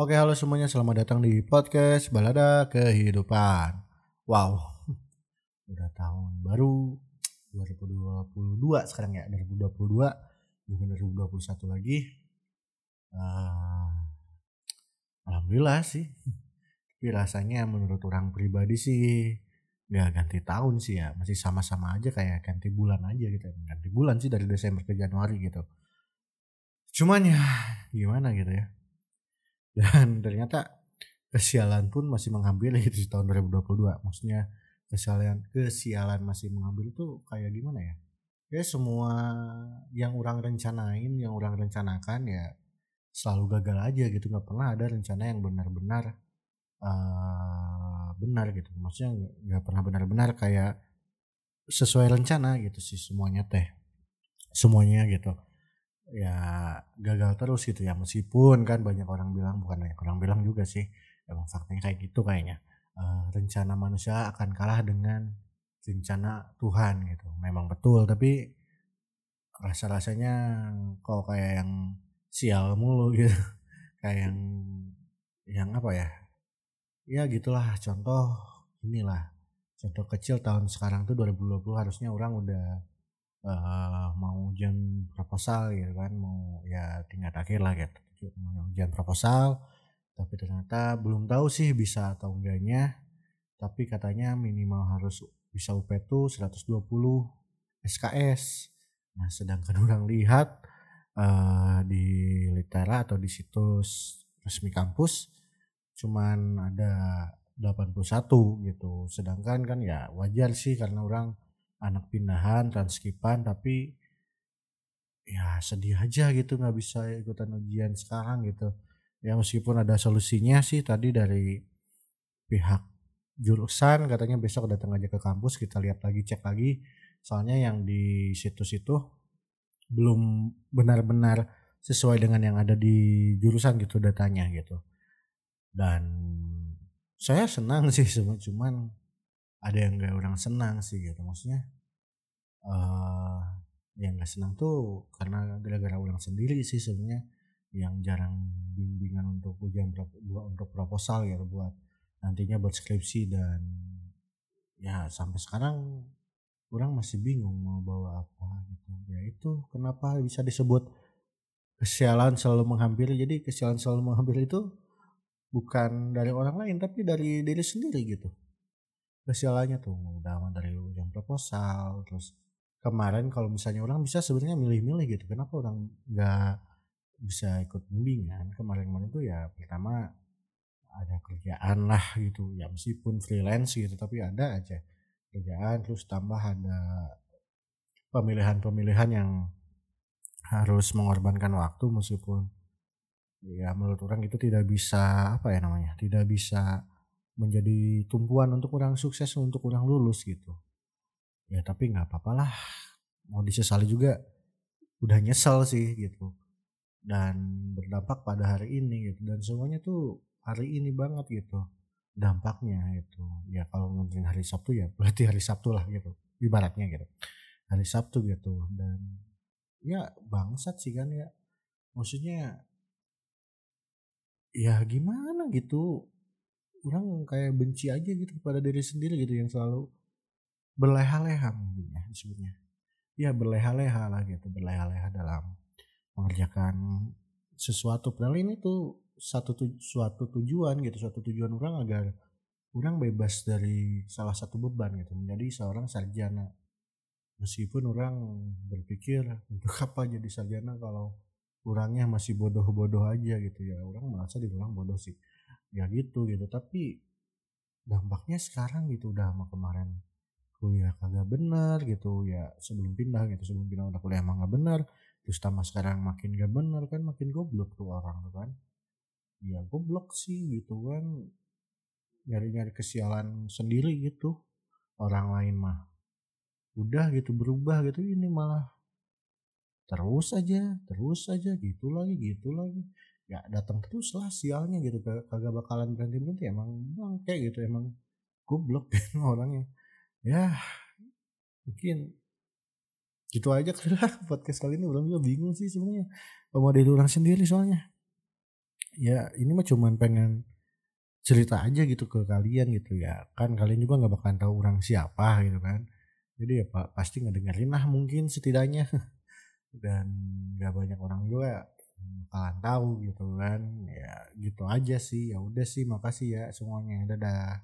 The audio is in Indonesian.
Oke, halo semuanya. Selamat datang di podcast Balada Kehidupan. Wow, udah tahun baru 2022 sekarang ya, 2022 bukan 2021 lagi. Uh, Alhamdulillah sih. Tapi rasanya menurut orang pribadi sih nggak ganti tahun sih ya, masih sama-sama aja kayak ganti bulan aja gitu. Ganti bulan sih dari Desember ke Januari gitu. Cuman ya gimana gitu ya dan ternyata kesialan pun masih menghampiri di tahun 2022 maksudnya kesialan kesialan masih mengambil itu kayak gimana ya? Ya semua yang orang rencanain yang orang rencanakan ya selalu gagal aja gitu. Nggak pernah ada rencana yang benar-benar uh, benar gitu. Maksudnya nggak pernah benar-benar kayak sesuai rencana gitu sih semuanya teh. Semuanya gitu ya gagal terus gitu ya meskipun kan banyak orang bilang bukan banyak orang bilang juga sih emang faktanya kayak gitu kayaknya uh, rencana manusia akan kalah dengan rencana Tuhan gitu. Memang betul tapi rasa rasanya kok kayak yang sial mulu gitu kayak yang yang apa ya ya gitulah contoh inilah contoh kecil tahun sekarang tuh 2020 harusnya orang udah uh, mau ujian proposal gitu kan mau ya tingkat akhir lah gitu. Mau ujian proposal tapi ternyata belum tahu sih bisa atau enggaknya. Tapi katanya minimal harus bisa UP itu 120 SKS nah sedangkan orang lihat uh, di litera atau di situs resmi kampus cuman ada 81 gitu. Sedangkan kan ya wajar sih karena orang anak pindahan transkipan tapi ya sedih aja gitu nggak bisa ikutan ujian sekarang gitu. Ya meskipun ada solusinya sih tadi dari pihak jurusan katanya besok datang aja ke kampus kita lihat lagi cek lagi. Soalnya yang di situs itu belum benar-benar sesuai dengan yang ada di jurusan gitu datanya gitu. Dan saya senang sih cuman ada yang gak orang senang sih gitu. Maksudnya uh, yang gak senang tuh karena gara-gara orang sendiri sih sebenarnya yang jarang bimbingan untuk ujian untuk proposal gitu buat nantinya buat skripsi dan ya sampai sekarang orang masih bingung mau bawa apa gitu. Ya itu kenapa bisa disebut kesialan selalu menghampiri. Jadi kesialan selalu menghampiri itu bukan dari orang lain tapi dari diri sendiri gitu kesialannya tuh udah dari ujian proposal terus kemarin kalau misalnya orang bisa sebenarnya milih-milih gitu kenapa orang nggak bisa ikut bimbingan kemarin-kemarin itu ya pertama ada kerjaan lah gitu ya meskipun freelance gitu tapi ada aja kerjaan terus tambah ada pemilihan-pemilihan yang harus mengorbankan waktu meskipun ya menurut orang itu tidak bisa apa ya namanya tidak bisa menjadi tumpuan untuk orang sukses untuk orang lulus gitu. Ya tapi nggak apa-apa lah. Mau disesali juga udah nyesel sih gitu. Dan berdampak pada hari ini gitu. Dan semuanya tuh hari ini banget gitu dampaknya itu ya kalau ngomongin hari Sabtu ya berarti hari Sabtu lah gitu ibaratnya gitu. Hari Sabtu gitu. Dan ya bangsat sih kan ya. Maksudnya ya gimana gitu orang kayak benci aja gitu pada diri sendiri gitu yang selalu berleha-leha mungkin ya disebutnya. Ya berleha-leha lah gitu berleha-leha dalam mengerjakan sesuatu. Padahal ini tuh satu tu, suatu tujuan gitu suatu tujuan orang agar orang bebas dari salah satu beban gitu menjadi seorang sarjana. Meskipun orang berpikir untuk apa jadi sarjana kalau orangnya masih bodoh-bodoh aja gitu ya orang merasa di orang bodoh sih ya gitu gitu tapi dampaknya sekarang gitu udah sama kemarin kuliah kagak bener gitu ya sebelum pindah gitu sebelum pindah udah kuliah emang gak bener terus tambah sekarang makin gak bener kan makin goblok tuh orang tuh kan. Ya goblok sih gitu kan nyari-nyari kesialan sendiri gitu orang lain mah udah gitu berubah gitu ini malah terus aja terus aja gitu lagi gitu lagi ya datang terus lah sialnya gitu kagak bakalan berhenti berhenti emang bangke gitu emang goblok gitu orangnya. Ya mungkin gitu aja kira podcast kali ini. Orang juga bingung sih sebenarnya mau dari orang sendiri soalnya. Ya ini mah cuman pengen cerita aja gitu ke kalian gitu ya. Kan kalian juga nggak bakalan tahu orang siapa gitu kan. Jadi ya pak pasti dengerin lah mungkin setidaknya. Dan nggak banyak orang juga bakalan tahu gitu kan. Ya gitu aja sih. Ya udah sih makasih ya semuanya. Dadah.